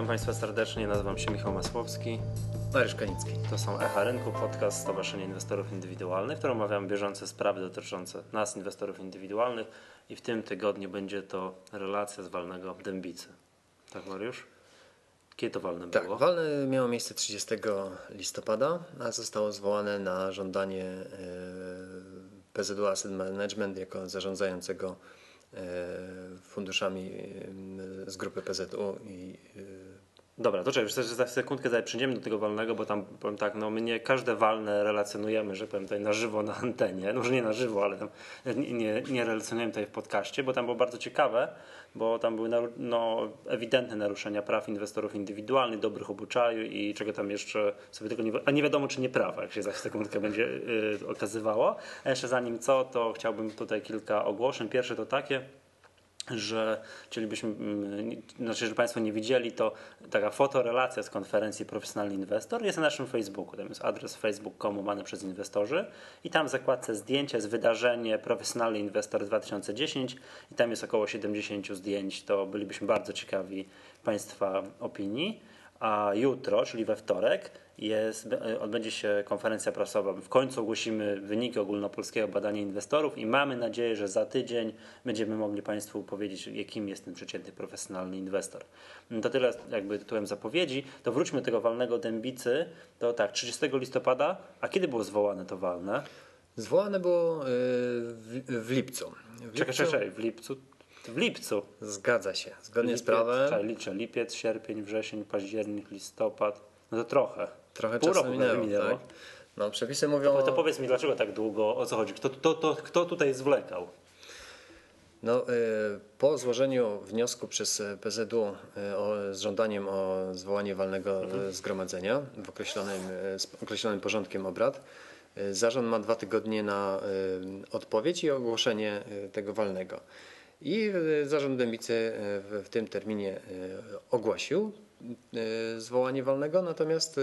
Witam Państwa serdecznie, nazywam się Michał Masłowski. Mariusz Kanicki. To są Echa Rynku, podcast Stowarzyszenia Inwestorów Indywidualnych, w którym omawiam bieżące sprawy dotyczące nas, inwestorów indywidualnych i w tym tygodniu będzie to relacja z walnego Dębicy. Tak Mariusz? Kiedy to walne Tak, było? walne miało miejsce 30 listopada, a zostało zwołane na żądanie e, PZU Asset Management jako zarządzającego e, funduszami e, z grupy PZU i Dobra, to czekaj, że za sekundkę zaraz przyjdziemy do tego walnego, bo tam powiem tak, no my nie każde walne relacjonujemy, że powiem tutaj na żywo na antenie, no może nie na żywo, ale tam nie, nie, nie relacjonujemy tutaj w podcaście, bo tam było bardzo ciekawe, bo tam były no, ewidentne naruszenia praw inwestorów indywidualnych, dobrych obyczaju i czego tam jeszcze sobie tylko nie, a nie wiadomo czy nie prawa, jak się za sekundkę będzie y, okazywało. A jeszcze zanim co, to chciałbym tutaj kilka ogłoszeń. Pierwsze to takie, że chcielibyśmy, mm, znaczy, że Państwo nie widzieli, to taka fotorelacja z konferencji Profesjonalny Inwestor jest na naszym Facebooku. Tam jest adres facebook.com łamany przez inwestorzy i tam w zakładce zdjęcia jest wydarzenie Profesjonalny Inwestor 2010 i tam jest około 70 zdjęć. To bylibyśmy bardzo ciekawi Państwa opinii. A jutro, czyli we wtorek, jest, odbędzie się konferencja prasowa. W końcu ogłosimy wyniki ogólnopolskiego badania inwestorów i mamy nadzieję, że za tydzień będziemy mogli Państwu powiedzieć, jakim jest ten przeciętny profesjonalny inwestor. To tyle jakby tytułem zapowiedzi. To wróćmy do tego walnego dębicy. To tak, 30 listopada. A kiedy było zwołane to walne? zwołane było e, w, w lipcu. W Czekaj, lipcu- czekaj, w lipcu. W lipcu. Zgadza się, zgodnie z Lipiec, prawem. Czekaj, liczę, lipiec, sierpień, wrzesień, październik, listopad. No to trochę. Trochę Pół czasu roku minęło, minęło. tak? No, przepisy mówią... To, to powiedz mi, dlaczego tak długo, o co chodzi? Kto, kto, kto, kto tutaj zwlekał? No, y, po złożeniu wniosku przez y, PZU y, o, z żądaniem o zwołanie walnego y, zgromadzenia w określonym, z określonym porządkiem obrad, zarząd ma dwa tygodnie na odpowiedź i ogłoszenie tego walnego. I zarząd Dębicy y, w, tym terminie y, ogłosił y, zwołanie walnego, natomiast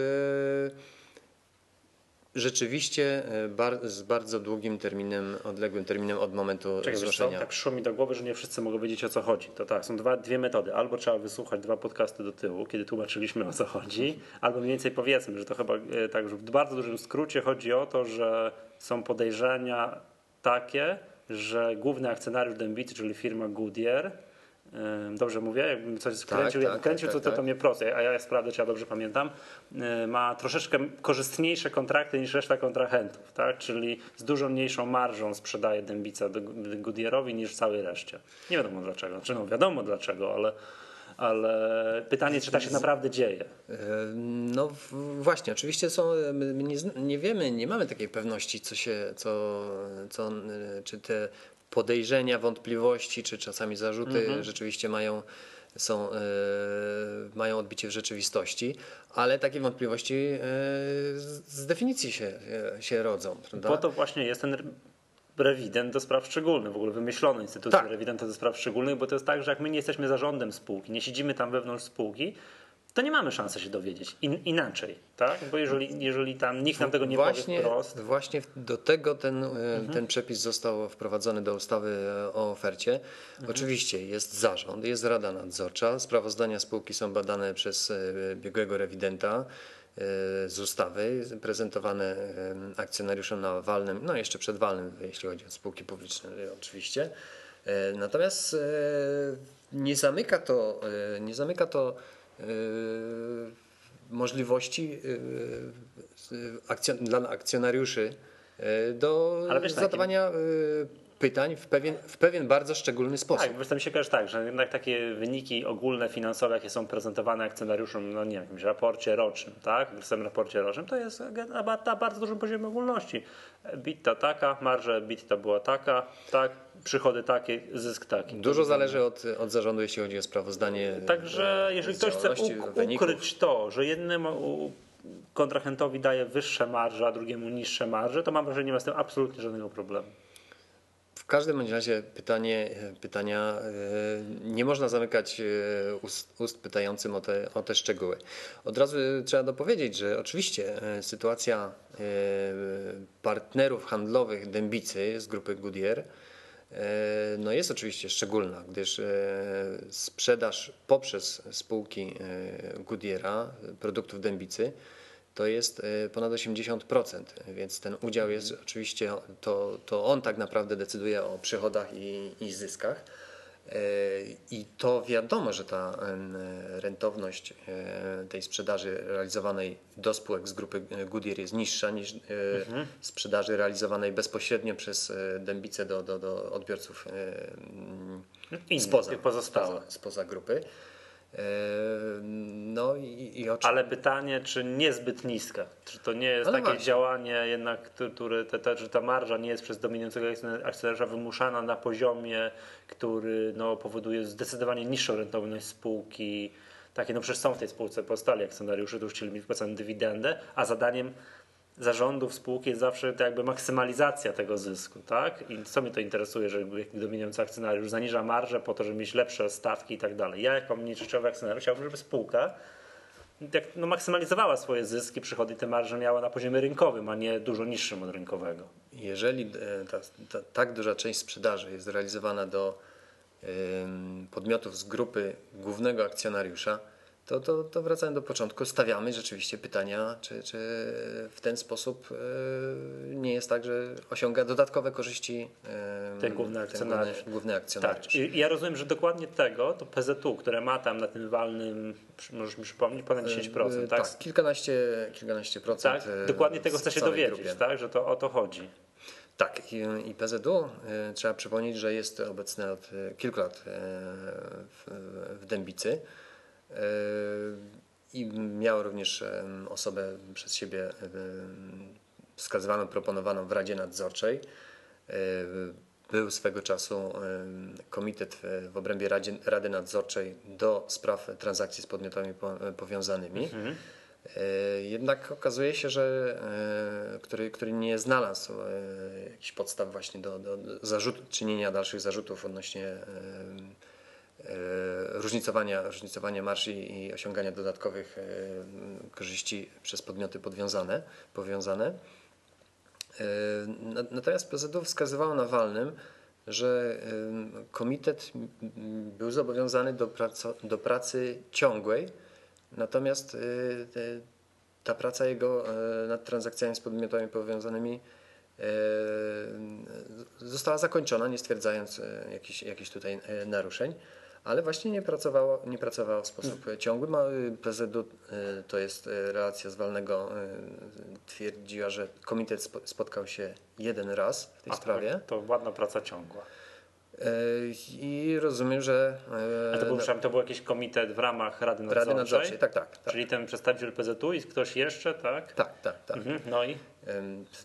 rzeczywiście bar, z bardzo długim terminem, odległym terminem od momentu Czekaj, zgłoszenia. tak przyszło mi do głowy, że nie wszyscy mogą wiedzieć o co chodzi. To tak, są dwa, dwie metody. Albo trzeba wysłuchać dwa podcasty do tyłu, kiedy tłumaczyliśmy o co chodzi, albo mniej więcej powiedzmy, że to chyba e, tak, że w bardzo dużym skrócie chodzi o to, że są podejrzenia takie, że główny akcjonariusz Dębicy, czyli firma Goodyear, Dobrze mówię, jakbym coś skręcił, tak, jakbym kręcił, tak, to, to, to tak. mnie proste, a ja, sprawdzę, czy ja dobrze pamiętam, e, ma troszeczkę korzystniejsze kontrakty niż reszta kontrahentów, tak? czyli z dużo mniejszą marżą sprzedaje Dębica Goodyearowi niż całej reszcie. Nie wiadomo dlaczego, znaczy no wiadomo dlaczego, ale, ale pytanie, czy tak się naprawdę dzieje. No właśnie, oczywiście są, my nie, nie wiemy, nie mamy takiej pewności, co się, co, co, e, czy te podejrzenia, wątpliwości, czy czasami zarzuty rzeczywiście mają, są, e, mają odbicie w rzeczywistości, ale takie wątpliwości e, z, z definicji się, się rodzą. Prawda? Po to właśnie jest ten rewident do spraw szczególnych, w ogóle wymyślono instytucję Tak. rewidenta do spraw szczególnych, bo to jest tak, że jak my nie jesteśmy zarządem spółki, nie siedzimy tam wewnątrz spółki, to nie mamy szansy się dowiedzieć In, inaczej, tak? Bo jeżeli, jeżeli tam nikt nam tego nie właśnie, powie wprost, Mhm. Właśnie do tego ten, e, ten przepis został wprowadzony do ustawy e, o ofercie. Mhm. Oczywiście jest zarząd, jest rada nadzorcza, sprawozdania spółki są badane przez e, biegłego rewidenta z ustawy, prezentowane e, akcjonariuszom na walnym, no jeszcze przed walnym, jeśli chodzi o spółki publiczne e, oczywiście. E, Natomiast e, nie zamyka to, e, nie zamyka to e, możliwości akcjon- dla akcjonariuszy do zadawania y, pytań w pewien, w pewien bardzo szczególny sposób. tak, mi się kojarzy tak, że jednak takie wyniki ogólne, finansowe, jakie są prezentowane akcjonariuszom, no nie wiem, w jakimś raporcie rocznym, tak? W samym raporcie rocznym, to jest na na bardzo dużym poziomie ogólności. Bitta taka, marża bitta była taka, tak, przychody takie, zysk taki. Dużo zależy od, od zarządu, jeśli chodzi o sprawozdanie. Także e, jeżeli z ktoś chce uk- ukryć to, że jednemu kontrahentowi daje wyższe marże, a drugiemu niższe marże, to mam wrażenie, że nie ma z tym absolutnie żadnego problemu. Każdym razie pytanie, pytania e, nie można zamykać e, ust, ust pytającym o te, o te szczegóły. Od razu trzeba dopowiedzieć, że oczywiście e, sytuacja e, partnerów handlowych Dębicy z grupy Goodyear e, no jest oczywiście szczególna, gdyż e, sprzedaż poprzez spółki e, Goodyeara produktów dębicy to jest e, ponad 80%, więc ten udział jest oczywiście, to, to on tak naprawdę decyduje o przychodach i, i zyskach. E, I to wiadomo, że ta rentowność e, tej sprzedaży realizowanej do spółek z grupy Goodyear jest niższa niż e, sprzedaży realizowanej bezpośrednio przez e, dębicę do, do, do odbiorców spoza, spoza, spoza grupy. E, No i, i oczywiście. Ale pytanie, czy niezbyt niska? Czy to nie jest Ale takie właśnie. działanie jednak, które- te, te, że ta marża nie jest przez dominującego akcjonariusza wymuszana na poziomie, który no, powoduje zdecydowanie niższą rentowność spółki. Takie, no przecież są w tej spółce pozostali akcjonariusze, którzy chcieli mieć wypłacaną dywidendę, a zadaniem zarządów spółki jest zawsze jakby maksymalizacja tego zysku, tak? I co mnie to interesuje, że dominujący akcjonariusz zaniża marżę po to, żeby mieć lepsze stawki i tak dalej. Ja jako mniejszościowy akcjonariusz chciałbym, żeby spółka jak, no, maksymalizowała swoje zyski, przychody te marże miała na poziomie rynkowym, a nie dużo niższym od rynkowego. Jeżeli e, ta, ta, tak duża część sprzedaży jest realizowana do podmiotów z grupy głównego akcjonariusza, to, to, to wracając do początku, stawiamy rzeczywiście pytania, czy, czy w ten sposób e, nie jest tak, że osiąga dodatkowe korzyści em, Ten główny akcjonariusz. główny, główny Tak, akcjonariusz. i i ja rozumiem, że dokładnie tego to PZU, które ma tam na tym walnym, możesz mi przypomnieć, ponad 10%, E, tak? tak, kilkanaście, kilkanaście procent. Tak? Dokładnie tego w chcę się dowiedzieć, grupie. tak? Że to o to chodzi. Tak, i, i PZU trzeba przypomnieć, że jest obecne od kilku lat w, w Dębicy i miało również osobę przez siebie wskazywaną, proponowaną w Radzie Nadzorczej. E, Był swego czasu komitet w, obrębie Radzie, Rady Nadzorczej do spraw transakcji z podmiotami po, powiązanymi. E, Jednak okazuje się, że e, który, który nie znalazł e, jakichś podstaw właśnie do, do zarzutu, czynienia dalszych zarzutów odnośnie różnicowania, różnicowania marży i osiągania dodatkowych e, korzyści przez podmioty podwiązane, powiązane. E, na- Natomiast PZU wskazywało na walnym, że komitet był zobowiązany do, do pracy ciągłej, natomiast e, ta praca jego e, nad transakcjami z podmiotami powiązanymi e, została zakończona, nie stwierdzając e, jakichś, jakichś tutaj e, naruszeń, ale właśnie nie pracowało, nie pracowało w sposób ciągły. Ma- PZU e, to jest e, relacja z walnego, twierdziła, że komitet spo- spotkał się jeden raz w tej A, sprawie tak, To ładna praca ciągła. E, i rozumiem, że e, A to był, przepraszam, to był jakiś komitet w ramach Rady Nadzorczej? Rady Nadzorczej, tak, tak, tak, Czyli ten przedstawiciel PZU i ktoś jeszcze, tak? tak, tak, tak. Mhm. No i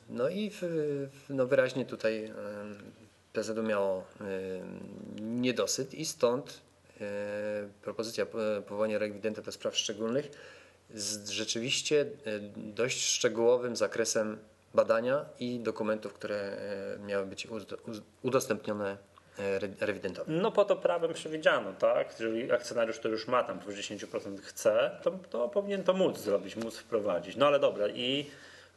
No i w, no wyraźnie tutaj PZU miało niedosyt i stąd propozycja po- powołania rewidenta do spraw szczególnych z rzeczywiście e, dość szczegółowym zakresem badania i dokumentów, które e, miały być udostępnione e, re- rewidentowi. No po to prawem przewidziano, tak? Jeżeli akcjonariusz, który już ma tam powyżej 10% chce, to, to powinien to móc zrobić, móc wprowadzić. No ale dobra i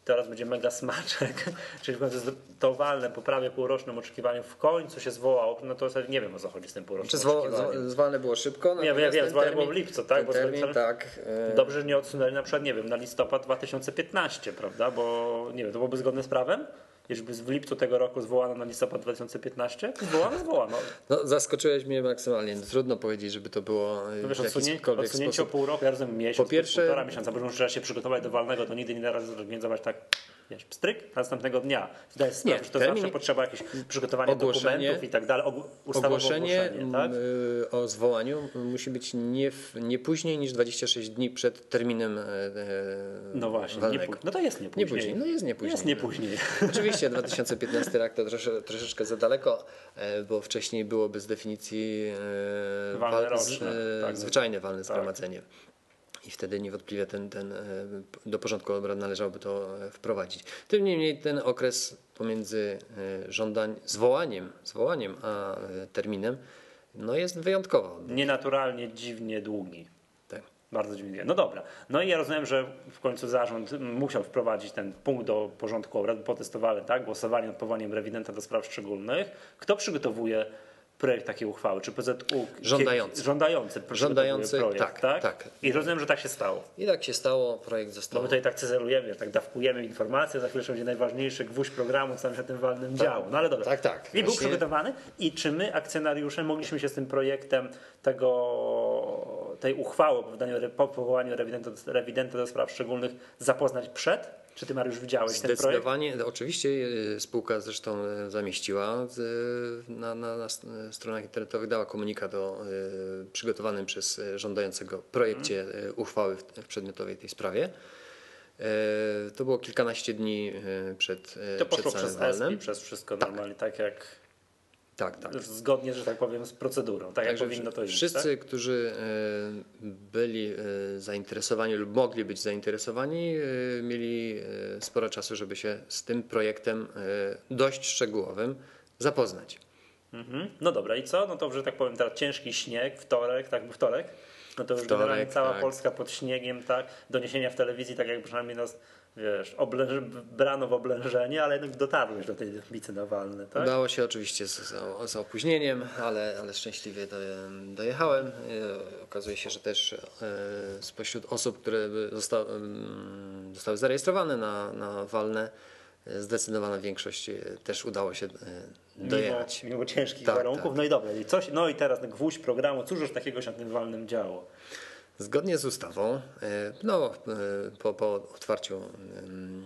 teraz będzie mega smaczek, czyli w końcu jest to walne po prawie półrocznym oczekiwaniu w końcu się zwołało, no to nie wiem o co chodzi z tym Czy półrocznym zwo, oczekiwaniem. zwalne było szybko? Nie, wiem, natomiast zwalne było w lipcu, tak? Bo termin, tak. e, Dobrze, że nie odsunęli na przykład, nie wiem, na listopad 2015, prawda? Bo nie wiem, to byłoby zgodne z prawem? Jeżeli w lipcu tego roku zwołano na listopad 2015? Zwołano, zwołano. No, zaskoczyłeś mnie maksymalnie. No, trudno powiedzieć, żeby to było e, No wiesz, w jakikolwiek odsunięcie o sposób. pół roku, ja rozumiem miesiąc, Po pierwsze- półtora miesiąca, bo trzeba się przygotować do walnego, to nigdy nie da razy zorganizować tak, wiesz, pstryk, następnego dnia. Zdaję sobie sprawę, Nie, że to termin- zawsze potrzeba jakieś przygotowania Ogłoszenie- dokumentów i tak dalej, Ogłoszenie tak? m, o zwołaniu musi być nie, w, nie później niż 26 dni przed terminem e, e, No właśnie, nie walnego. później. No to jest nie Nie później. później, no jest nie później. Jest nie później. Oczywiście 2015 rok to trosze, troszeczkę za daleko, e, bo wcześniej było bez definicji Walne wal- z- roczne, e, tak. zwyczajne walne zgromadzenie. I wtedy niewątpliwie ten, ten, e, do porządku obrad należałoby to e, wprowadzić. Tym niemniej ten okres pomiędzy e, żądań, zwołaniem, zwołaniem a terminem no jest wyjątkowo. Nienaturalnie, dziwnie długi. Tak. Bardzo dziwnie. No dobra. No i ja rozumiem, że w końcu zarząd musiał wprowadzić ten punkt do porządku obrad, potestowali, tak? Głosowanie nad powołaniem rewidenta do spraw szczególnych. Kto przygotowuje projekt takiej uchwały? Czy PZU? Żądający. Żądający. Żądający, projekt, tak, tak, tak. I rozumiem, że tak się stało. I tak się stało, projekt został. my tutaj tak cyzelujemy, tak dawkujemy informacje, za chwilę będzie najważniejszy gwóźdź programu, co tam się tym walnym działo. No ale dobra. Tak, tak. I był Właśnie- przygotowany i czy my, akcjonariusze, mogliśmy się z tym projektem tego, tej uchwały o powołaniu, po powołaniu rewidenta, rewidenta do spraw szczególnych zapoznać przed? Czy ty Mariusz widziałeś ten projekt? Zdecydowanie, no, oczywiście e, spółka zresztą e, zamieściła e, na, na, na st- stronach internetowych, dała komunikat o przygotowanym przez żądającego projekcie e, uchwały w, w przedmiotowej tej sprawie. To było kilkanaście dni przed, To przed poszło samym przez walnem. ESP, przez wszystko normalnie, tak jak Tak, tak. zgodnie, że tak powiem, z procedurą, tak jak Także powinno to iść. wszyscy, tak? którzy e, byli e, zainteresowani lub mogli być zainteresowani, e, mieli sporo czasu, żeby się z tym projektem dość szczegółowym zapoznać. Mhm. No dobra, i co? No to, że tak powiem, teraz ciężki śnieg, wtorek, tak, był wtorek? No to już Wtorek, generalnie cała tak. Polska pod śniegiem, tak? Doniesienia w telewizji, tak jak przynajmniej nas, wiesz, oblęż, brano w oblężenie, ale jednak dotarłeś do tej bicy Nawalny, tak? Udało się oczywiście z, z, opóźnieniem, ale, ale szczęśliwie do, dojechałem. E, Okazuje się, że też e, spośród osób, które by zosta, mm, zostały zarejestrowane na, na walne, e, zdecydowana większość też udało się dojechać. Mimo, mimo ciężkich Tak, warunków. tak. No i dobra, i coś, no i teraz gwóźdź programu, cóż już takiego się na tym walnym działo? Zgodnie z ustawą, e, no, e, po, po otwarciu em,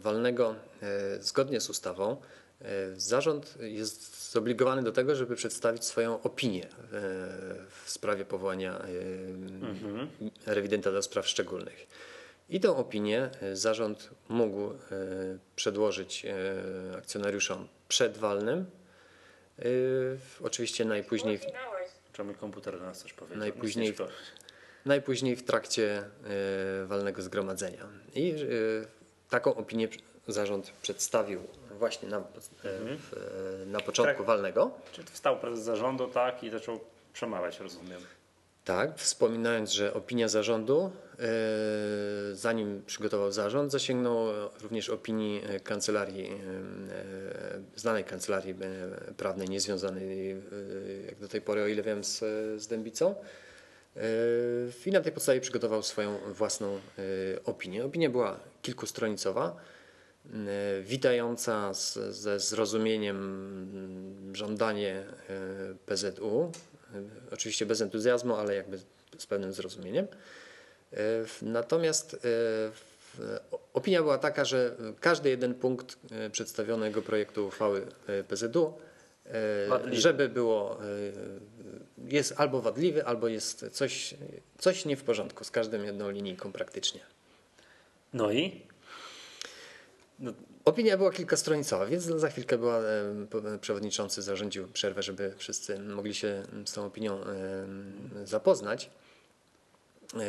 walnego, e, zgodnie z ustawą, e, zarząd jest zobligowany do tego, żeby przedstawić swoją opinię e, w sprawie powołania e, rewidenta do spraw szczególnych. I tą opinię e, zarząd mógł e, przedłożyć e, akcjonariuszom przed walnym, e, oczywiście najpóźniej mój komputer do nas coś powiedział? Najpóźniej. Najpóźniej w trakcie e, walnego zgromadzenia. I e, taką opinię zarząd przedstawił właśnie na, e, w, e, na początku Tak. walnego. Czy wstał prezes zarządu, tak, i zaczął przemawiać, rozumiem. Tak, wspominając, że opinia zarządu, zanim przygotował zarząd, zasięgnął również opinii kancelarii, znanej kancelarii prawnej, niezwiązanej jak do tej pory, o ile wiem, z, z Dębicą. E, I na tej podstawie przygotował swoją własną e, opinię. Opinia była kilkustronicowa, e, witająca z, ze zrozumieniem mm, żądanie PZU, oczywiście bez entuzjazmu, ale jakby z pewnym zrozumieniem. Natomiast opinia była taka, że każdy jeden punkt przedstawionego projektu uchwały PZU, żeby było, jest albo wadliwy, albo jest coś, coś nie w porządku z każdą jedną linijką praktycznie. No i? Opinia była kilkastronicowa, więc za chwilkę była, e, przewodniczący zarządził przerwę, żeby wszyscy mogli się z tą opinią e, zapoznać. E,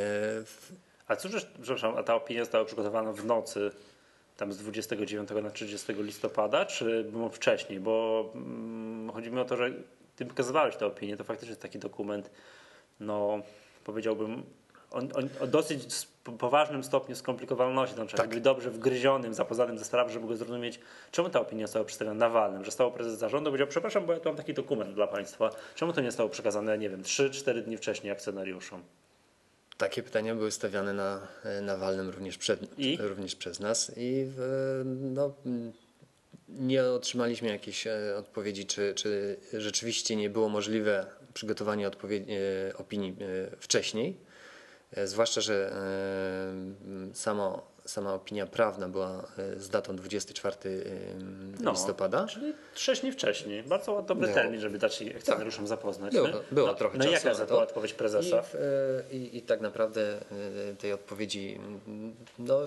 A cóż, przepraszam, a ta opinia została przygotowana w nocy tam z 29 na 30 listopada, czy było wcześniej? Bo mm, chodzi mi o to, że ty pokazywałeś tę opinię, to faktycznie jest taki dokument, no powiedziałbym, o, o, o dosyć poważnym stopniu skomplikowalności, tam trzeba Tak. być dobrze wgryzionym, zapoznanym ze sprawą, żeby go zrozumieć, czemu ta opinia została przedstawiona na walnym, że stał prezes zarządu, powiedział, przepraszam, bo ja tu mam taki dokument dla Państwa, czemu to nie zostało przekazane, nie wiem, 3-4 dni wcześniej akcjonariuszom? Takie pytania były stawiane na, na walnym również, przed, również przez nas i w, no, nie otrzymaliśmy jakiejś e, odpowiedzi, czy, czy rzeczywiście nie było możliwe przygotowanie e, opinii e, wcześniej. Zwłaszcza, że samo, sama opinia prawna była z datą 24 No. listopada. Czyli sześć dni wcześniej. Bardzo dobry Było. termin, żeby dać się akcjonariuszom zapoznać. Było, było no, trochę No czasu jaka na była odpowiedź prezesa? I, i, I tak naprawdę tej odpowiedzi no,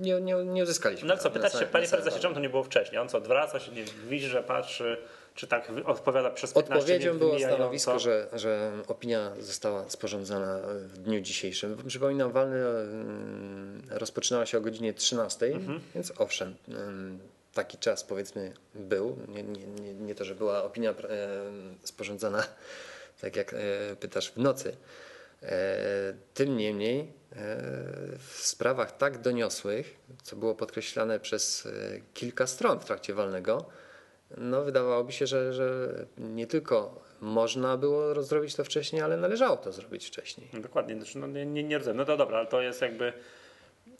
nie, nie, nie uzyskaliśmy. No co, pytać się, panie prezesie, czemu to nie było wcześniej? On co, odwraca się, nie widzi, że patrzy, czy tak odpowiada przez 15 Odpowiedzią było stanowisko, że, że opinia została sporządzona w dniu dzisiejszym. Przypominam, walny mm, rozpoczynała się o godzinie 13, Mhm. więc owszem, mm, taki czas powiedzmy był. Nie, nie, nie, nie to, że była opinia sporządzana, tak jak e, pytasz, w nocy. Tym niemniej w sprawach tak doniosłych, co było podkreślane przez kilka stron w trakcie walnego, no wydawałoby się, że, że nie tylko można było zrobić to wcześniej, ale należało to zrobić wcześniej. Dokładnie, znaczy, no, nie, nie, nie rozumiem. No to dobra, ale to jest jakby,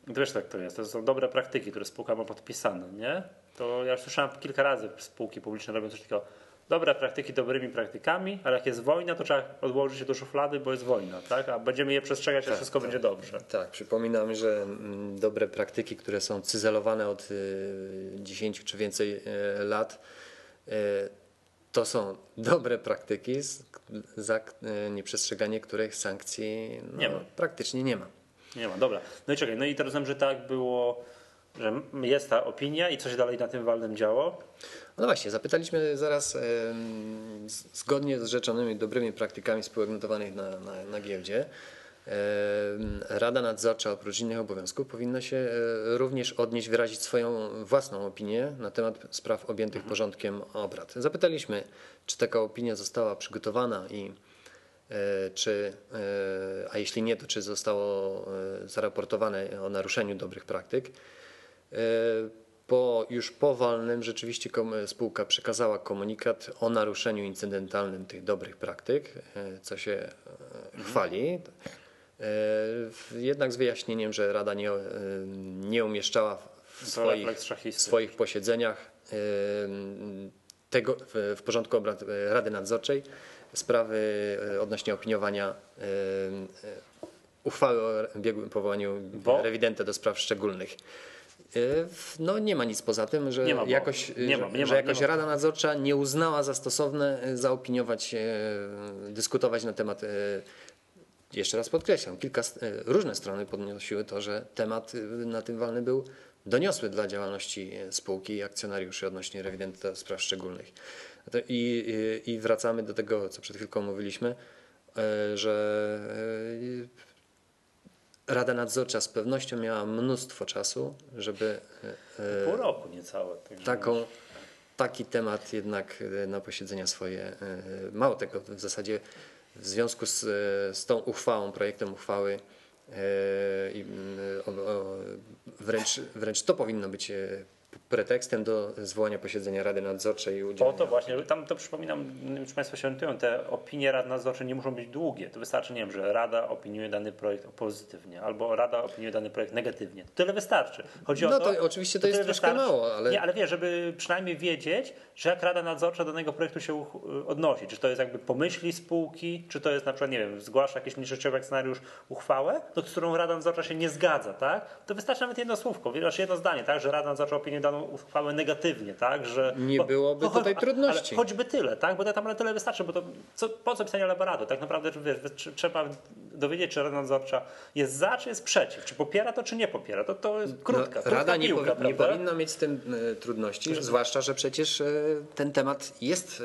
wiesz tak to jest, to są dobre praktyki, które spółka ma podpisane, nie? To ja słyszałem kilka razy spółki publiczne robią coś takiego, dobre praktyki dobrymi praktykami, ale jak jest wojna, to trzeba odłożyć się do szuflady, bo jest wojna, tak? A będziemy je przestrzegać, a wszystko tak. będzie dobrze. Tak, przypominam, że mm, dobre praktyki, które są cyzelowane od 10 czy więcej e, lat, e, to są dobre praktyki, za nieprzestrzeganie których sankcji no, nie ma. praktycznie nie ma. Nie ma, dobra. No i czekaj, no i to rozumiem, że tak było, że jest ta opinia i co się dalej na tym walnym działo? No właśnie, zapytaliśmy zaraz e, zgodnie z rzeczonymi dobrymi praktykami spółek notowanych na, na, na giełdzie. Rada Nadzorcza oprócz innych obowiązków powinna się e, również odnieść, wyrazić swoją własną opinię na temat spraw objętych mhm. porządkiem obrad. Zapytaliśmy, czy taka opinia została przygotowana i e, czy, e, a jeśli nie, to czy zostało zaraportowane o naruszeniu dobrych praktyk. Po, już po walnym rzeczywiście spółka przekazała komunikat o naruszeniu incydentalnym tych dobrych praktyk, co się mhm. chwali. E, jednak z wyjaśnieniem, że Rada nie, e, nie umieszczała w swoich, w swoich posiedzeniach e, tego, w porządku obrad Rady Nadzorczej sprawy odnośnie opiniowania uchwały o biegłym powołaniu Bo? rewidenta do spraw szczególnych. No nie ma nic poza tym, że ma, jakoś, nie ma, nie że, ma, jakoś Rada Nadzorcza nie uznała za stosowne zaopiniować, dyskutować na temat jeszcze raz podkreślam, kilka różne strony podnosiły to, że temat na tym walny był doniosły dla działalności spółki i akcjonariuszy odnośnie rewidenta spraw szczególnych. I, I wracamy do tego, co przed chwilką mówiliśmy, że Rada Nadzorcza z pewnością miała mnóstwo czasu, żeby. Pół roku niecałe. Taką, taki temat jednak na posiedzenia swoje. Mało tego, w zasadzie w związku z, z tą uchwałą, projektem uchwały e, i wręcz, wręcz to powinno być e, pretekstem do zwołania posiedzenia Rady Nadzorczej i udzielenia. O to właśnie, tam to przypominam, czy Państwo się orientują, te opinie Rad Nadzorczej nie muszą być długie. To wystarczy, nie wiem, że Rada opiniuje dany projekt pozytywnie, albo Rada opiniuje dany projekt negatywnie. Tyle wystarczy. Chodzi no o to, to oczywiście to, to jest troszkę wystarczy. mało, ale... Nie, ale wie, żeby przynajmniej wiedzieć, że jak Rada Nadzorcza do danego projektu się odnosi, czy to jest jakby pomyśli spółki, czy to jest na przykład, nie wiem, zgłasza jakiś mniejszościowy akcjonariusz uchwałę, do którą Rada Nadzorcza się nie zgadza, tak? To wystarczy nawet jedno słówko, jedno zdanie, tak, że Rada Nadzorcza opiniuje daną uchwałę negatywnie, tak? Że, nie bo, byłoby tutaj trudności. choćby tyle, tak? Bo tam tyle wystarczy, bo to co, po co pisanie elaboratu? Tak naprawdę wiesz, trzeba dowiedzieć, czy Rada Nadzorcza jest za, czy jest przeciw, czy popiera to, czy nie popiera. To, to jest krótka, no, krótka Rada piłka, nie, nie powinna mieć z tym y, trudności, zwłaszcza, że przecież y, ten temat jest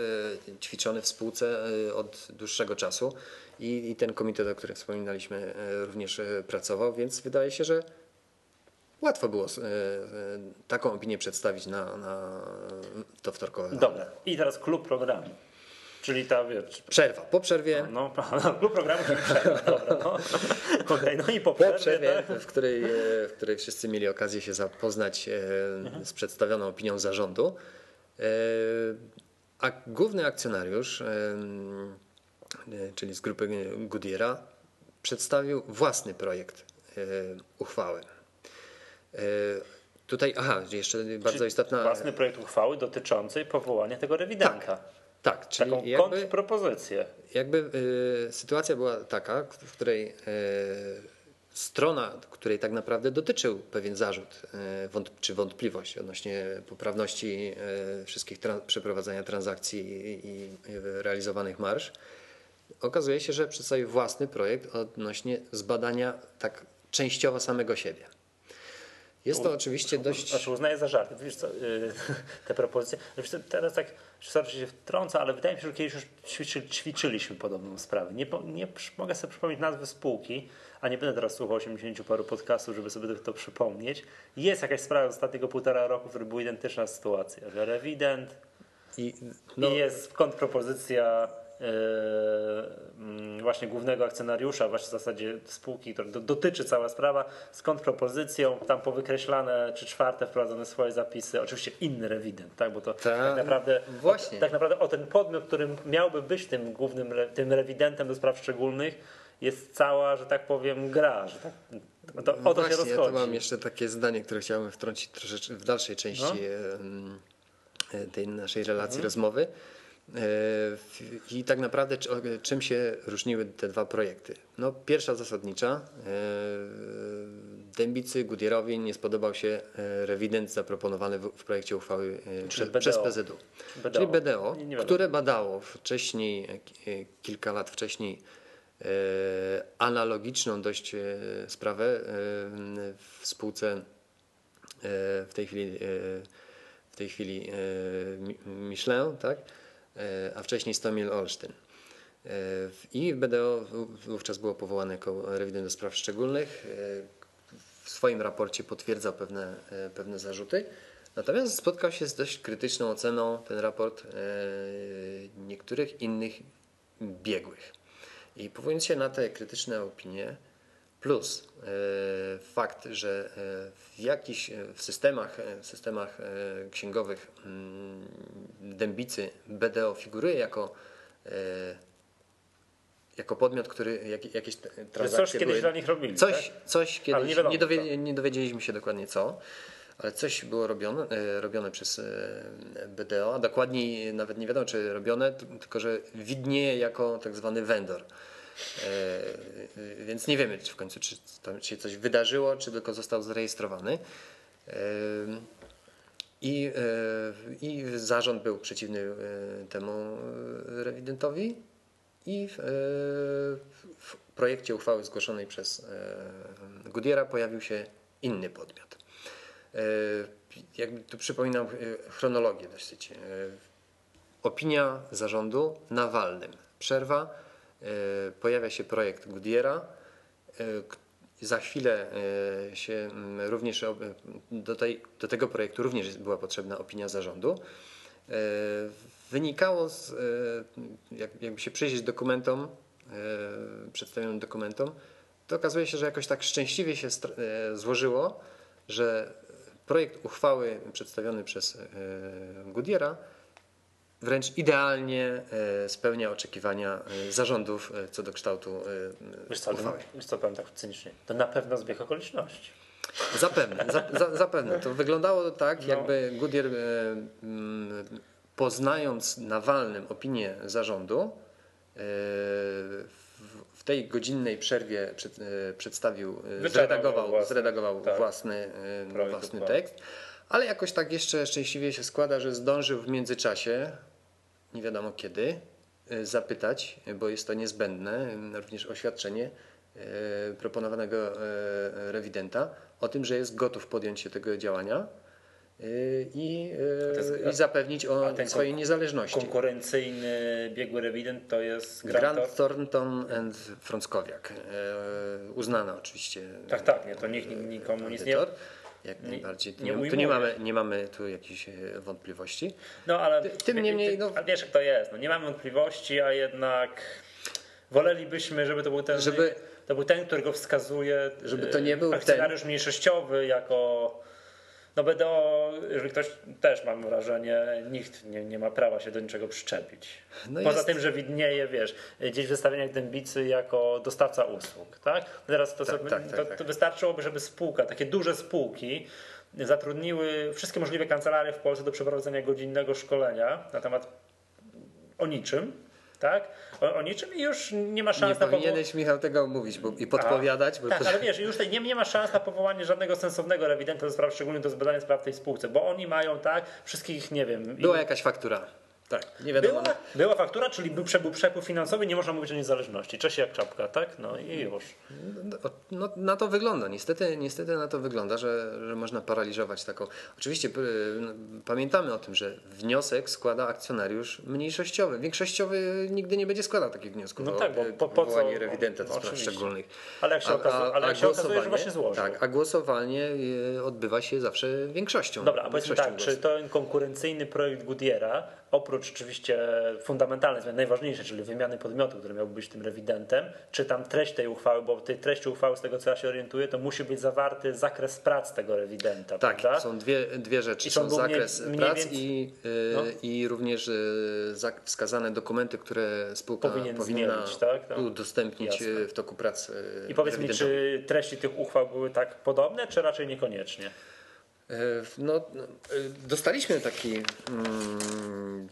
y, ćwiczony w spółce od dłuższego czasu i, i ten komitet, o którym wspominaliśmy, również pracował, więc wydaje się, że łatwo było e, e, taką opinię przedstawić na, na to wtorkowe. Dobra. I teraz klub programu. Czyli ta, wiesz... Przerwa. Po przerwie... No, no klub programu, czyli przerwa. Dobra, no. Okay, no i po przerwie, po przerwie tak? w, której, e, w której wszyscy mieli okazję się zapoznać mhm. z przedstawioną opinią zarządu. A główny akcjonariusz, czyli z grupy Goodyeara, przedstawił własny projekt uchwały. E, tutaj, aha, jeszcze bardzo czyli istotna. Własny projekt uchwały dotyczącej powołania tego rewidenta. Tak, tak czyli Taką jakby, kontrpropozycję. Jakby y, sytuacja była taka, w której y, strona, której tak naprawdę dotyczył pewien zarzut y, czy wątpliwość odnośnie poprawności wszystkich przeprowadzania transakcji i, i realizowanych marsz, okazuje się, że przedstawił własny projekt odnośnie zbadania tak częściowo samego siebie. Jest to oczywiście dość... Znaczy uznaję za żart. Wiesz co, yy, te propozycje. Co, teraz tak, sorry, się wtrąca, ale wydaje mi się, że kiedyś już ćwiczy, ćwiczyliśmy podobną sprawę. Nie, nie mogę sobie przypomnieć nazwy spółki, a nie będę teraz słuchał 80 paru podcastów, żeby sobie to przypomnieć. Jest jakaś sprawa z ostatniego półtora roku, w której była identyczna sytuacja, że rewident i, no, i jest kontrpropozycja właśnie głównego akcjonariusza, właśnie w zasadzie spółki, która do, dotyczy cała sprawa, z kontrpropozycją, tam powykreślane czy czwarte wprowadzone swoje zapisy, oczywiście inny rewident, tak, bo to Ta, tak naprawdę, właśnie. O, tak naprawdę o ten podmiot, którym miałby być tym głównym, tym rewidentem do spraw szczególnych, jest cała, że tak powiem, gra, że tak, to, o to Właśnie, się rozchodzi. Ja tu mam jeszcze takie zdanie, które chciałem wtrącić troszeczkę w dalszej części No. e, tej naszej relacji Mhm. rozmowy. E, I tak naprawdę o- czym się różniły te dwa projekty? No, pierwsza zasadnicza. e, Dębicy Gudierowi nie spodobał się e, rewident zaproponowany w, projekcie uchwały e, prze, BDO. przez PZU. BDO. Czyli BDO, które badało wcześniej, e, ki- e, kilka lat wcześniej, e, analogiczną dość e, sprawę e, w spółce e, w tej chwili, e, w tej chwili e, Mi- Michelin, tak? E, a wcześniej Stomil Olsztyn. E, I BDO wówczas było powołane jako rewident do spraw szczególnych. E, W swoim raporcie potwierdza pewne, pewne zarzuty. Natomiast spotkał się z dość krytyczną oceną ten raport niektórych innych biegłych. I powołując się na te krytyczne opinie, plus e, fakt, że e, w jakichś e, w systemach, w systemach księgowych mm, dębicy BDO figuruje jako jako podmiot, który jak, jakieś transakcje coś kiedyś były, dla nich robili, Coś, tak? coś Ale kiedyś, nie wiadomo nie, dowie, nie dowiedzieliśmy się dokładnie co, ale coś było robione, robione przez BDO, a dokładniej nawet nie wiadomo czy robione, tylko że widnieje jako tak zwany vendor. E, e, Więc nie wiemy w końcu, czy tam się coś wydarzyło, czy tylko został zarejestrowany. E, I, I zarząd był przeciwny temu rewidentowi i w, w projekcie uchwały zgłoszonej przez Goodyeara pojawił się inny podmiot. Jakby tu przypominam chronologię dosyć. Opinia zarządu na walnym. Przerwa. E, Pojawia się projekt Goodyeara. e, Za chwilę e, się również do, tej, do tego projektu również była potrzebna opinia zarządu. Wynikało z, jak, jakby się przyjrzeć dokumentom, przedstawionym dokumentom, to okazuje się, że jakoś tak szczęśliwie się złożyło, że projekt uchwały przedstawiony przez Goodyeara wręcz idealnie e, spełnia oczekiwania e, zarządów e, co do kształtu Wiesz co, uchwały. wiesz co powiem tak cynicznie, to na pewno zbieg okoliczności. Zapewne, za, za, zapewne. To wyglądało tak, No. jakby Goodyear poznając na walnym opinię zarządu w, tej godzinnej przerwie przed, przedstawił, Wyczerpał zredagował, własny, zredagował tak, własny, własny uchwały. tekst, ale jakoś tak jeszcze szczęśliwie się składa, że zdążył w międzyczasie, nie wiadomo kiedy, e, zapytać, bo jest to niezbędne, e, również oświadczenie proponowanego rewidenta o tym, że jest gotów podjąć się tego działania i, i zapewnić o swojej niezależności. Konkurencyjny biegły rewident to jest Grant Grant Thornton and Frąckowiak. Uznana oczywiście. Tak, tak, nie, to nikt nikomu nic nie... Jak najbardziej. Tu nie nie, tu nie, mamy, nie mamy tu jakichś e, wątpliwości. No ale Ty- tym niemniej, no- A wiesz jak to jest, no nie mamy wątpliwości, a jednak wolelibyśmy, żeby to był ten, Żeby- to był ten, który go wskazuje, Żeby to nie był akcjonariusz mniejszościowy jako no BDO, jeżeli ktoś też mam wrażenie, nikt nie, nie ma prawa się do niczego przyczepić. No Poza jest- tym, że widnieje, wiesz, gdzieś w zestawieniach Dębicy jako dostawca usług, tak? Teraz to, Tak, co, tak, to, tak, tak. to wystarczyłoby, żeby spółka, takie duże spółki zatrudniły wszystkie możliwe kancelarie w Polsce do przeprowadzenia godzinnego szkolenia na temat o niczym, tak? O, o niczym i już nie ma Nie szans na powołanie. powinieneś, Michał, tego mówić bo, i podpowiadać, bo Tak, to, ale wiesz, już nie, nie ma szans na powołanie żadnego sensownego rewidenta do spraw szczególnych do zbadania spraw w tej spółce, bo oni mają tak wszystkich, nie wiem. była jakaś faktura. Tak, nie wiadomo. była, była faktura, czyli był, był przepływ finansowy, nie można mówić o niezależności. Cześć jak czapka, tak? No i już. No, na to wygląda. Niestety, niestety na to wygląda, że, że można paraliżować taką. Oczywiście no, pamiętamy o tym, że wniosek składa akcjonariusz mniejszościowy. Większościowy nigdy nie będzie składał takich wniosków No tak, bo po- po co- rewidenta do spraw szczególnych. Ale jak się okazuje- ale jak się okazuje, że właśnie złożył. Tak, a głosowanie e, odbywa się zawsze większością. Dobra, a powiedzmy tak, czy ten konkurencyjny projekt Goodyeara, oprócz oprócz oczywiście fundamentalnej zmiany, najważniejszej, czyli wymiany podmiotu, który miałby być tym rewidentem, czytam treść tej uchwały, bo w tej treści uchwały, z tego co ja się orientuję, to musi być zawarty zakres prac tego rewidenta. Tak, prawda? są dwie, dwie rzeczy. I są było mniej- zakres mniej prac więcej- i, y, No. i również y, wskazane dokumenty, które spółka Powinien powinna zmienić, tak? No. udostępnić Jasne. y, w toku prac. I powiedz mi, rewidentom. czy treści tych uchwał były tak podobne, czy raczej niekoniecznie? No, no, dostaliśmy taki mm,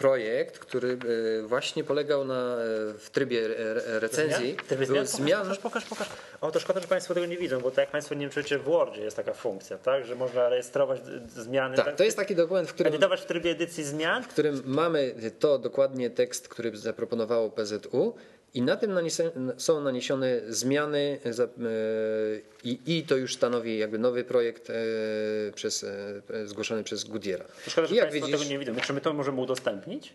projekt, który e, właśnie polegał na e, w trybie re- re- recenzji. Ty były zmian? zmian. Pokaż, pokaż, pokaż. O, to szkoda, że Państwo tego nie widzą, bo tak jak Państwo nie wiem, w Wordzie jest taka funkcja, tak? Że można rejestrować zmiany. Tak, to jest taki dokument, w którym, Edytować w trybie edycji zmian. w którym mamy to dokładnie tekst, który zaproponowało PZU. I na tym są naniesione zmiany za- e, i, to już stanowi jakby nowy projekt e, przez, e, zgłoszony przez Goodyeara. Szkoda, że I jak Państwo widzisz, tego nie widzą. Czy my to możemy udostępnić?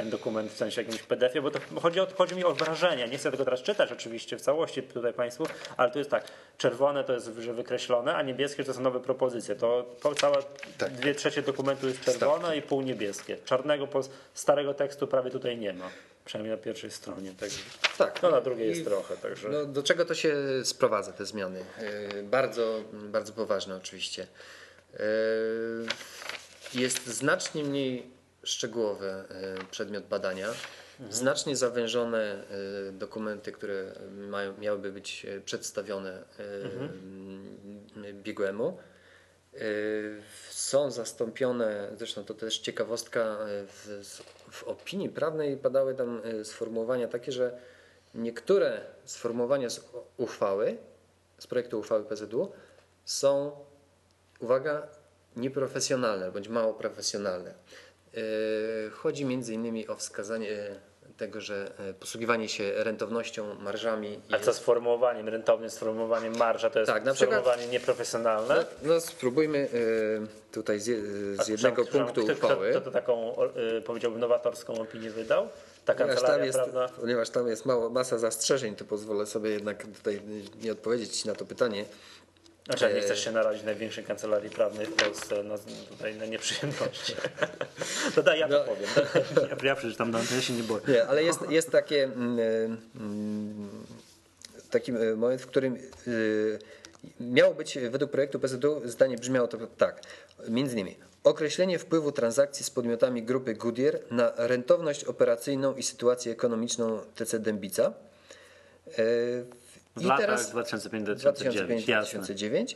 Ten dokument w sensie jakimś PDF-ie, bo to chodzi, o, chodzi mi o wrażenie. Nie chcę tego teraz czytać oczywiście w całości tutaj Państwu, ale to jest tak, czerwone to jest że wykreślone, a niebieskie to są nowe propozycje. To całe Tak. dwie trzecie dokumentu jest czerwone i pół niebieskie. Czarnego starego tekstu prawie tutaj nie ma. Przynajmniej na pierwszej stronie. Tak. tak, No na drugiej I jest trochę, także. No, do czego to się sprowadza, te zmiany? Yy, Bardzo, bardzo poważne oczywiście. Yy, Jest znacznie mniej szczegółowy yy, przedmiot badania, znacznie zawężone yy, dokumenty, które mają, miałyby być yy, przedstawione yy, biegłemu. Są zastąpione, zresztą to też ciekawostka, w, w opinii prawnej padały tam sformułowania takie, że niektóre sformułowania z uchwały, z projektu uchwały PZU są, uwaga, nieprofesjonalne bądź mało profesjonalne. Yy, Chodzi między innymi o wskazanie tego, że yy, posługiwanie się rentownością, marżami A co z formułowaniem rentownym, z formułowaniem marża, to jest Tak, na przykład- sformułowanie nieprofesjonalne? No, no spróbujmy y, tutaj z, z jednego Przepraszam, punktu kto, uchwały. Kto, kto to taką, powiedziałbym, nowatorską opinię wydał? Ta Ponieważ tam, jest, ponieważ tam jest mało, masa zastrzeżeń, to pozwolę sobie jednak tutaj nie odpowiedzieć na to pytanie. Znaczy, jak nie e- chcesz się narazić największej kancelarii prawnej w Polsce na, tutaj na nieprzyjemności. to daj, ja to No. powiem. Ja, ja przeczytam, no, to ja się nie boję. Nie, ale jest, jest takie, mm, mm, taki e, moment, w którym y, miało być według projektu PZU zdanie brzmiało to tak, między innymi określenie wpływu transakcji z podmiotami grupy Goodyear na rentowność operacyjną i sytuację ekonomiczną TC Dębica. W latach 2005-2009, jasne. 2005-2009,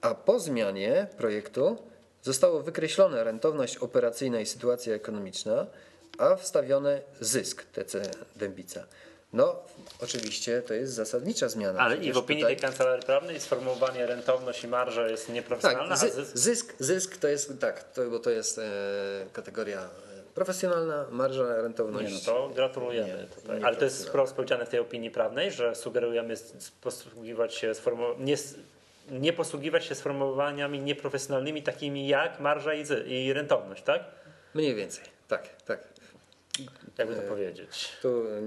a po zmianie projektu zostało wykreślone rentowność operacyjna i sytuacja ekonomiczna, a wstawione zysk TC Dębica. No, oczywiście to jest zasadnicza zmiana. Ale i Przecież w opinii tutaj- tej kancelarii prawnej sformułowanie rentowność i marża jest nieprofesjonalna, tak, a zy, zysk zysk, to jest tak, to, bo to jest e, kategoria profesjonalna, marża, rentowność. Nie, no to gratulujemy Nie, tutaj. nie Ale to jest wprost powiedziane w tej opinii prawnej, że sugerujemy posługiwać się nie, nie posługiwać się sformułowaniami nieprofesjonalnymi takimi jak marża i, i rentowność, tak? Mniej więcej, tak, tak. Jakby to powiedzieć. Tu e,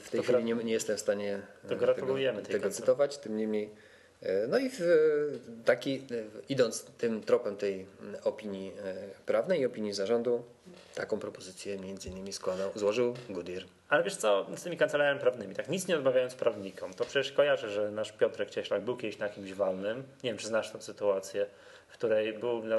w tej To chwili nie, nie jestem w stanie e, tego, tego cytować, tym niemniej. E, No i w, taki, e, idąc tym tropem tej mm, opinii e, prawnej i opinii zarządu, taką propozycję między innymi składał, złożył Goodyear. Ale wiesz co, z tymi kancelariami prawnymi, tak nic nie odmawiając prawnikom, to przecież kojarzę, że nasz Piotrek Cieślak był kiedyś na jakimś walnym, nie wiem czy znasz tą sytuację, w której był na,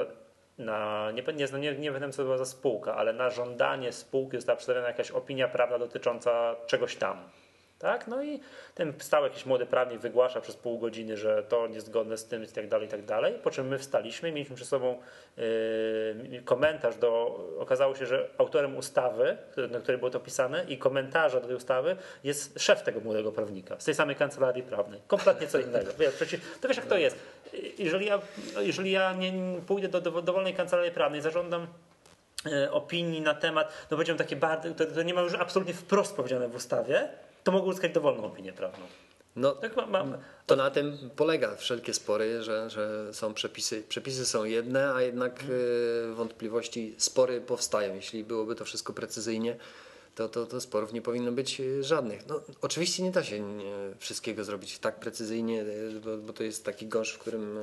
na nie, nie, nie, nie wiem co to była za spółka, ale na żądanie spółki została przedstawiona jakaś opinia prawna dotycząca czegoś tam. Tak? No i ten stał jakiś młody prawnik wygłasza przez pół godziny, że to niezgodne z tym i tak dalej, i tak dalej. Po czym my wstaliśmy, mieliśmy przy sobą yy, komentarz do, okazało się, że autorem ustawy, na której było to pisane i komentarza do tej ustawy jest szef tego młodego prawnika z tej samej kancelarii prawnej. Kompletnie co innego. Wiesz, przecież, to wiesz jak to jest. Jeżeli ja, jeżeli ja nie pójdę do, do dowolnej kancelarii prawnej, zażądam e, opinii na temat, no powiedziałem takie bardzo, to, to nie ma już absolutnie wprost powiedziane w ustawie, to mogę uzyskać dowolną opinię prawną. No, Tak ma, ma, To na tym polega wszelkie spory, że, że są przepisy. Przepisy są jedne, a jednak e, wątpliwości, spory powstają. Jeśli byłoby to wszystko precyzyjnie, to, to, to sporów nie powinno być e, żadnych. No, oczywiście nie da się nie, wszystkiego zrobić tak precyzyjnie, e, bo, bo to jest taki gąszcz, w którym e,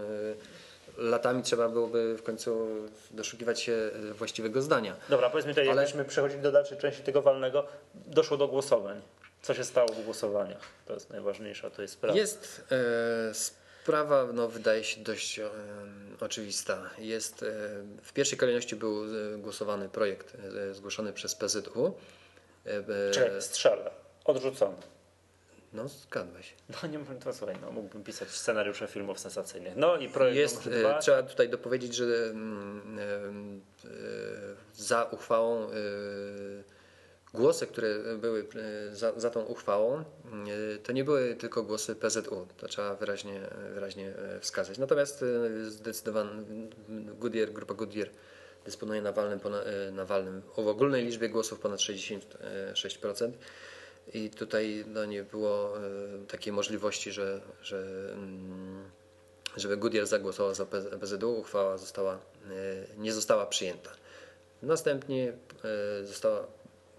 latami trzeba byłoby w końcu doszukiwać się e, właściwego zdania. Dobra, powiedzmy tutaj, Ale- jakbyśmy przechodzili do dalszej części tego walnego, doszło do głosowań. Co się stało w głosowaniach? To jest najważniejsza, to jest sprawa. Jest e, sprawa, no, wydaje się dość e, oczywista. Jest, e, w pierwszej kolejności był e, głosowany projekt e, zgłoszony przez PZU. E, e, Czekaj, strzelę. Odrzucony. no, zgadłeś. No nie mógłbym to słuchaj, no mógłbym pisać scenariusze filmów sensacyjnych. No i projekt Jest, dwa. trzeba tutaj dopowiedzieć, że mm, za uchwałą głosy, które były e, za, za tą uchwałą, e, to nie były tylko głosy PZU. To trzeba wyraźnie, wyraźnie e, wskazać. Natomiast zdecydowanie Goodyear, grupa Goodyear dysponuje na walnym, pona- e, na walnym w ogólnej liczbie głosów ponad 66%. I tutaj no, nie było takiej możliwości, że, że mm, żeby Goodyear zagłosował za PZU, uchwała została, nie została przyjęta. Następnie została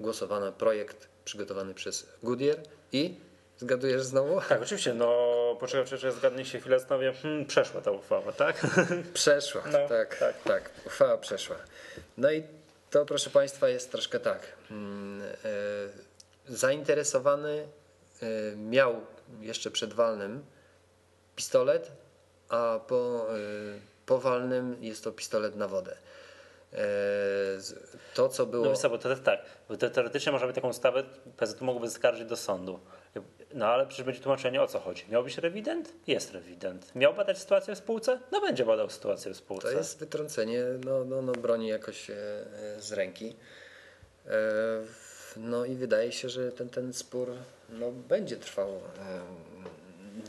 głosowana projekt przygotowany przez Goodyear i zgadujesz znowu? Tak, oczywiście, no poczekaj, poczekaj, zgadnij się chwilę, zastanowię, hmm, przeszła ta uchwała, tak? Przeszła, No, tak, tak. tak, uchwała przeszła. No i to, proszę Państwa, jest troszkę tak. Mm, e, Zainteresowany e, miał jeszcze przed walnym pistolet, a po, e, po walnym jest to pistolet na wodę. E, To, co było. No bo to tak, bo te, teoretycznie można by taką ustawę PZU mógłby zaskarżyć do sądu. No ale przecież będzie tłumaczenie o co chodzi. Miał być rewident? Jest rewident. Miał badać sytuację w spółce? No będzie badał sytuację w spółce. To jest wytrącenie no, no, no, broni jakoś e, z ręki. E, No i wydaje się, że ten, ten spór no, będzie trwał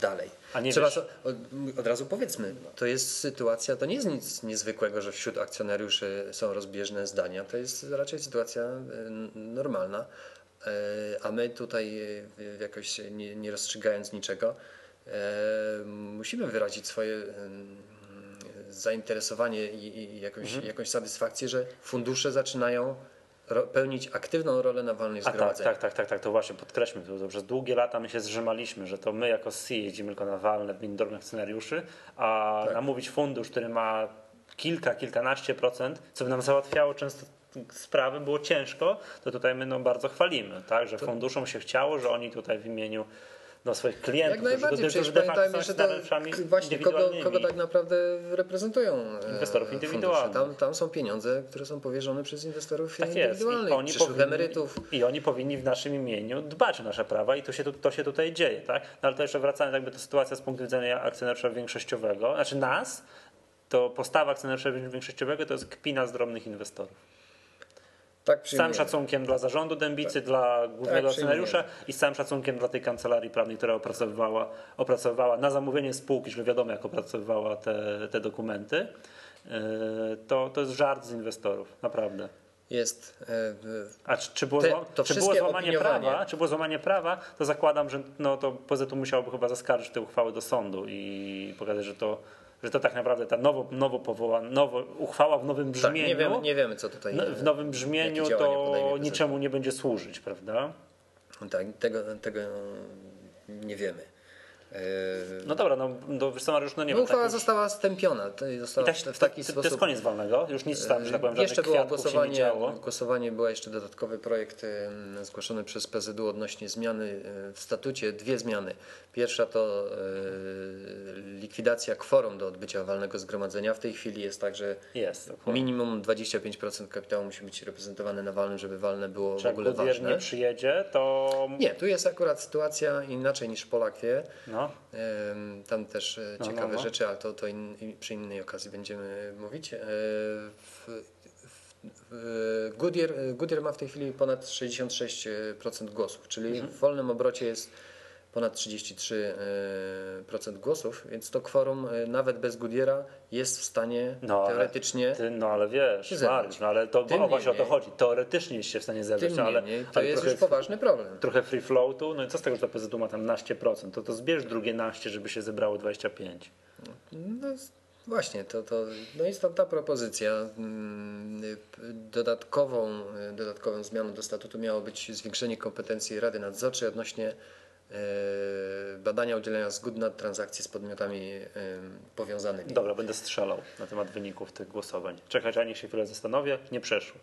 dalej. Trzeba so, od, od razu powiedzmy, to jest sytuacja, to nie jest nic niezwykłego, że wśród akcjonariuszy są rozbieżne zdania. To jest raczej sytuacja e, normalna. E, A my tutaj e, jakoś nie, nie rozstrzygając niczego, musimy wyrazić swoje zainteresowanie i, i jakąś, Mhm. jakąś satysfakcję, że fundusze zaczynają pełnić aktywną rolę na walnych A tak, zgromadzeniach. tak, tak, tak, tak, to właśnie podkreślmy to, przez długie lata my się zrzymaliśmy, że to my jako SI jeździmy tylko na walne w drobnych scenariuszy, a Tak. namówić fundusz, który ma kilka, kilkanaście procent, co by nam załatwiało często sprawy, było ciężko, to tutaj my no, bardzo chwalimy, tak, że funduszom się chciało, że oni tutaj w imieniu no, swoich klientów, Jak najbardziej, którzy, przecież którzy pamiętajmy, że to właśnie kogo, kogo tak naprawdę reprezentują e, Inwestorów indywidualnych. Tam, tam są pieniądze, które są powierzone przez inwestorów Tak jest. I indywidualnych, oni, powinni, emerytów. I oni powinni w naszym imieniu dbać o nasze prawa i to się, tu, to się tutaj dzieje. Tak? No, ale to jeszcze wracając jakby do sytuacji z punktu widzenia akcjonariusza większościowego, znaczy nas, to postawa akcjonariusza większościowego to jest kpina z drobnych inwestorów. Tak Z całym szacunkiem dla zarządu Dębicy, dla głównego Tak, akcjonariusza i z całym szacunkiem dla tej kancelarii prawnej, która opracowywała, opracowywała na zamówienie spółki, że wiadomo jak opracowywała te, te dokumenty, yy, to, to jest żart z inwestorów, naprawdę. Jest e, A czy, czy, było, Te- to czy było złamanie opiniowanie- prawa? Czy było złamanie prawa, to zakładam, że no, to PZU musiałoby chyba zaskarżyć te uchwały do sądu i pokazać, że to, że to tak naprawdę ta nowo, nowo powołana, nowo, uchwała w nowym tak, brzmieniu, nie, wiemy, nie wiemy, co tutaj no, w nowym brzmieniu to niczemu nie będzie służyć, prawda? Tak, tego, tego nie wiemy. E, No dobra, no, no wiesz co, Mariusz, no nie no, wiem. uchwała tak została stępiona. To i została tak, w, to, w taki to, to sposób. jest koniec walnego, już nic tam, że tak powiem, Jeszcze żadnych było głosowanie, głosowanie, był jeszcze dodatkowy projekt em, zgłoszony przez PZU odnośnie zmiany w statucie, dwie zmiany. Pierwsza to likwidacja kworum do odbycia walnego zgromadzenia. W tej chwili jest tak, że Jest, minimum 25% kapitału musi być reprezentowane na walnym, żeby walne było w Czy jak ogóle ważne. nie przyjedzie, to Nie, tu jest akurat sytuacja inaczej niż Polak wie. no, Em, Tam też e, No, ciekawe no, no. rzeczy, ale to, to in, przy innej okazji będziemy mówić. E, W, w, w Goodyear, Goodyear ma w tej chwili ponad 66% głosów, czyli Mhm. w wolnym obrocie jest ponad 33% głosów, więc to kworum e, nawet bez Goodyeara jest w stanie No, ale teoretycznie. Ty, no ale wiesz. Mariusz, no ale to Tym o, właśnie o to chodzi. Teoretycznie jest się w stanie zebrać, no, ale, to ale jest trochę, już poważny problem. trochę free floatu, no i co z tego, że PZU ma tam naście procent, to to zbierz drugie naście, żeby się zebrało 25. No s- właśnie, to, to no jest to ta propozycja. Mm, p- Dodatkową, y, dodatkową zmianą do statutu miało być zwiększenie kompetencji Rady Nadzorczej odnośnie e, badania udzielenia zgód na transakcje z podmiotami e, powiązanymi. Dobra, będę strzelał na temat wyników tych głosowań. Czekać, a niech się chwilę zastanowię. Nie przeszło.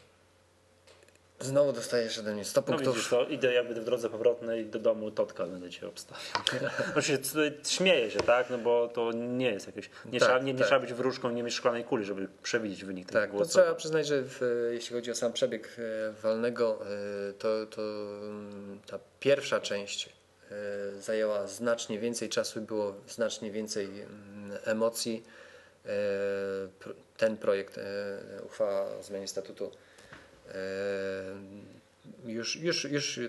Znowu dostajesz ode mnie 100 No punktów. widzisz, to idę jakby w drodze powrotnej do domu Totka będę cię obstawiał. Tutaj śmieję się, tak? No bo to nie jest jakieś. Nie, Tak, trzeba, nie, nie tak. trzeba być wróżką, nie mieć szklanej kuli, żeby przewidzieć wynik tych Tak, to trzeba przyznać, że w, jeśli chodzi o sam przebieg e, walnego, e, to, to mm, ta pierwsza część e, zajęła znacznie więcej czasu, było znacznie więcej mm, emocji. E, Ten projekt, e, uchwała o zmianie statutu, e, już, już, już e,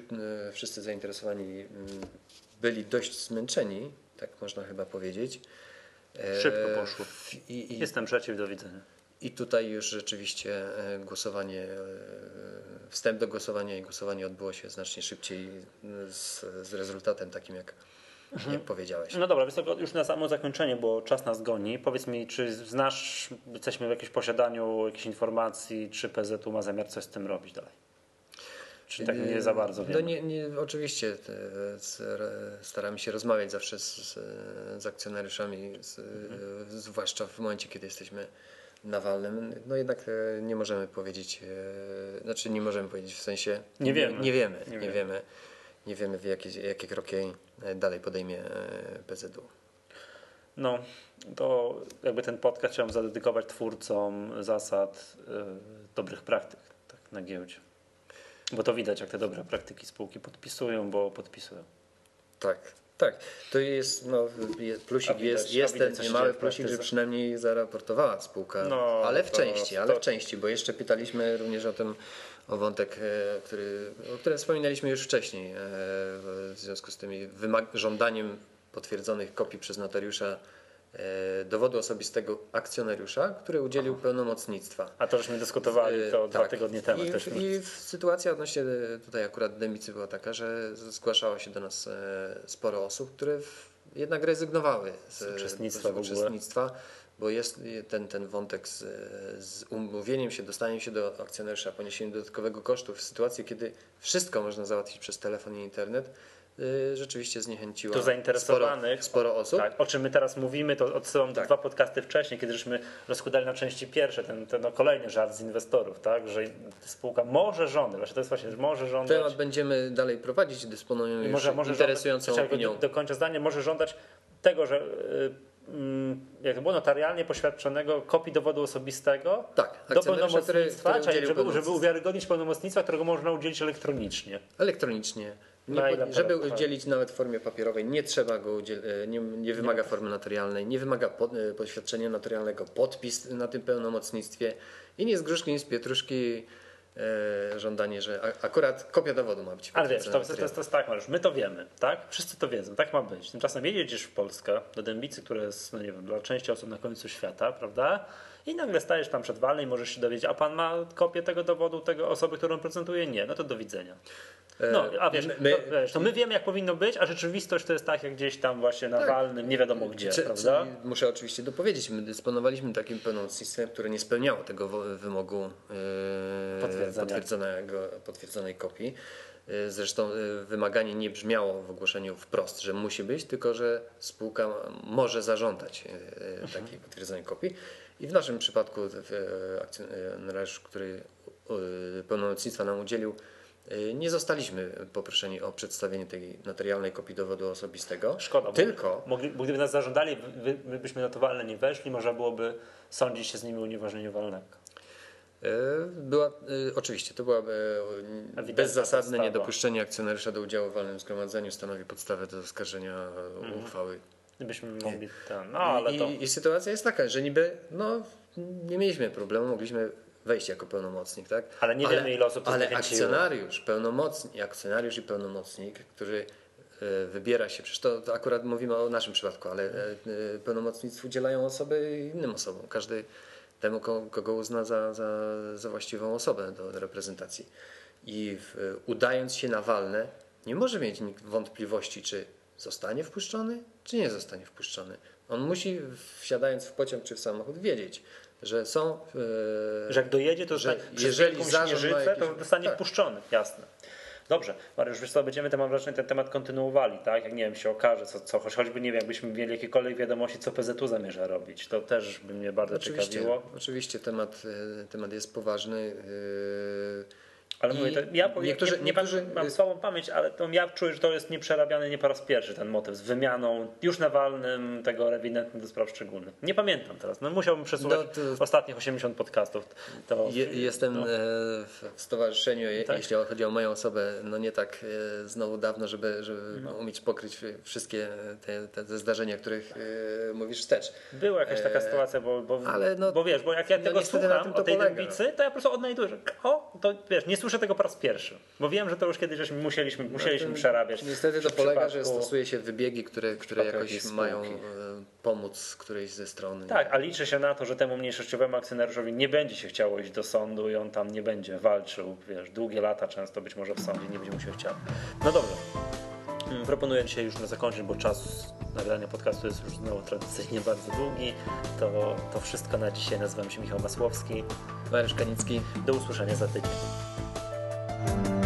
wszyscy zainteresowani mm, byli dość zmęczeni, tak można chyba powiedzieć. E, Szybko poszło. I, i, Jestem przeciw, do widzenia. I tutaj już rzeczywiście e, głosowanie, e, wstęp do głosowania i głosowanie odbyło się znacznie szybciej e, z, z rezultatem takim, jak, jak powiedziałeś. No dobra, więc już na samo zakończenie, bo czas nas goni. Powiedz mi, czy znasz, jesteśmy w jakimś posiadaniu jakichś informacji, czy PZU ma zamiar coś z tym robić dalej? Czy tak nie za bardzo No wiemy? nie, nie, oczywiście staramy się rozmawiać zawsze z, z, z akcjonariuszami, z, Mhm. zwłaszcza w momencie, kiedy jesteśmy na walnym. No jednak e, nie możemy powiedzieć, e, znaczy nie możemy powiedzieć w sensie Nie wiemy. Nie, wiemy, Nie nie, wiemy. Nie wiemy, jakie, jakie kroki e, dalej podejmie PZU. No, to jakby ten podcast chciałem zadedykować twórcom zasad dobrych praktyk tak, na giełdzie. Bo to widać, jak te dobre praktyki spółki podpisują, bo podpisują. Tak, tak. To jest, no, je- A plusik widać- jest, jest widać, ten mały plusik, że przynajmniej zaraportowała spółka. No, ale w to- części, ale to- w części, bo jeszcze pytaliśmy również o tym, o wątek, e, który, o którym wspominaliśmy już wcześniej, e, w związku z tym wymag- żądaniem potwierdzonych kopii przez notariusza dowodu osobistego akcjonariusza, który udzielił pełnomocnictwa. A to żeśmy dyskutowali to E, dwa tak. tygodnie temu I, też. I sytuacja odnośnie e, tutaj akurat Demicy była taka, że zgłaszało się do nas e, sporo osób, które jednak rezygnowały z, Z uczestnictwa z uczestnictwa, bo jest ten, ten wątek z, z umówieniem się, dostaniem się do akcjonariusza, poniesieniem dodatkowego kosztu w sytuacji, kiedy wszystko można załatwić przez telefon i internet, e, rzeczywiście zniechęciła Tu zainteresowanych, sporo, sporo osób. Tak, o czym my teraz mówimy, to odsyłam Tak. dwa podcasty wcześniej, kiedy żeśmy rozkładali na części pierwsze ten, ten no, kolejny żart z inwestorów, tak, że spółka może żądać, właśnie to jest właśnie, że może żądać. Temat będziemy dalej prowadzić, dysponujemy I już może, może interesującą żądać, opinią. Do, do końca zdania może żądać tego, że y, mm, jak to było notarialnie poświadczonego kopii dowodu osobistego Tak, do akcjonariusza, który- pełnomocnictwa, który czyli żeby, żeby pełnomocnictwa. uwiarygodnić pełnomocnictwa, którego można udzielić elektronicznie. Elektronicznie. Nie, żeby udzielić nawet w formie papierowej, nie trzeba go udziel- e, nie, nie wymaga formy notarialnej, nie wymaga pod, e, poświadczenia notarialnego, podpis na tym pełnomocnictwie i nie z gruszki, nie z pietruszki e, żądanie, że a, akurat kopia dowodu ma być Ale wiesz, to, to, to, jest- to jest tak, Mariusz, my to wiemy, tak? Wszyscy to wiedzą, tak ma być. Tymczasem jedziesz w Polskę do Dębicy, która jest, no nie wiem, dla części osób na końcu świata, prawda? I nagle stajesz tam przed walnej i możesz się dowiedzieć, a pan ma kopię tego dowodu, tego osoby, którą prezentuje? Nie, no to do widzenia. No, a wiesz, my- to, wiesz, to my wiemy, jak powinno być, a rzeczywistość to jest tak, jak gdzieś tam właśnie na Tak. walnym, nie wiadomo gdzie, Czy- prawda? czy- Muszę oczywiście dopowiedzieć, my dysponowaliśmy takim pełnomocnictwem, które nie spełniało tego wymogu e, potwierdzonego, potwierdzonej kopii. E, Zresztą e, wymaganie nie brzmiało w ogłoszeniu wprost, że musi być, tylko że spółka może zażądać e, e, takiej potwierdzonej kopii. I w naszym przypadku e, akcjonariusz, który e, pełnomocnictwa nam udzielił, e, nie zostaliśmy poproszeni o przedstawienie tej notarialnej kopii dowodu osobistego. Szkoda, bo Tylko bo gdyby nas zażądali, my byśmy na to walne nie weszli, można byłoby sądzić się z nimi o unieważnieniu walnego. E, Była, e, oczywiście, to była Ewidentna bezzasadne podstawa. niedopuszczenie akcjonariusza do udziału w walnym zgromadzeniu stanowi podstawę do zaskarżenia e, Mhm. uchwały. Gdybyśmy mogli ten, no ale I, to... i, I sytuacja jest taka, że niby no, nie mieliśmy problemu, mogliśmy wejść jako pełnomocnik, tak? Ale nie wiemy, ile osób to Ale akcjonariusz, pełnomocnik, akcjonariusz i pełnomocnik, który e, wybiera się, przecież to, to akurat mówimy o naszym przypadku, ale e, e, pełnomocnictw udzielają osoby innym osobom. Każdy temu, ko- kogo uzna za, za, za właściwą osobę do reprezentacji. I w, udając się na walne, nie może mieć nikt wątpliwości, czy zostanie wpuszczony, czy nie zostanie wpuszczony. On musi, wsiadając w pociąg czy w samochód, wiedzieć, że są. e, Że jak dojedzie, to że że jeżeli zarząd śnieżycę, to jakieś- zostanie tak. wpuszczony, jasne. Dobrze, Mariusz, wiesz co, będziemy ten, mam wrażenie, ten temat kontynuowali, tak? Jak nie wiem, się okaże, co, co choć- choćby nie wiem, jakbyśmy mieli jakiekolwiek wiadomości, co PZU zamierza robić. To też by mnie bardzo Oczywiście, ciekawiło. oczywiście temat, e, temat jest poważny. e, Ale I mówię, to ja niektórzy- nie, nie, niektórzy- mam, słabą pamięć, ale to ja czuję, że to jest nieprzerabiany nie po raz pierwszy ten motyw z wymianą już na walnym tego rewidentnym do spraw szczególnych. Nie pamiętam teraz. No musiałbym przesłuchać No to- ostatnich 80 podcastów. To, Je, jestem no. e, w stowarzyszeniu, Tak. jeśli chodzi o moją osobę, no nie tak e, znowu dawno, żeby, żeby No. umieć pokryć wszystkie te, te, zdarzenia, których e, mówisz wstecz. Była jakaś taka sytuacja, bo, bo, ale no- bo wiesz, bo jak ja no tego na słucham o tej polega. to ja po prostu odnajduję, że o, to wiesz, nie słyszę tego po raz pierwszy, bo wiem, że to już kiedyś żeśmy musieliśmy, musieliśmy tym- przerabiać. Niestety to polega, że stosuje się wybiegi, które, które jakoś mają e, pomóc którejś ze stron. Tak, a liczy się na to, że temu mniejszościowemu akcjonariuszowi nie będzie się chciało iść do sądu i on tam nie będzie walczył, wiesz, długie lata często być może w sądzie, nie będzie mu się chciał. No dobrze. Mm, Proponuję dzisiaj już na zakończyć, bo czas nagrania podcastu jest już znowu tradycyjnie bardzo długi. To, to wszystko na dzisiaj. Nazywam się Michał Masłowski. Mariusz Kanicki. Do usłyszenia za tydzień. you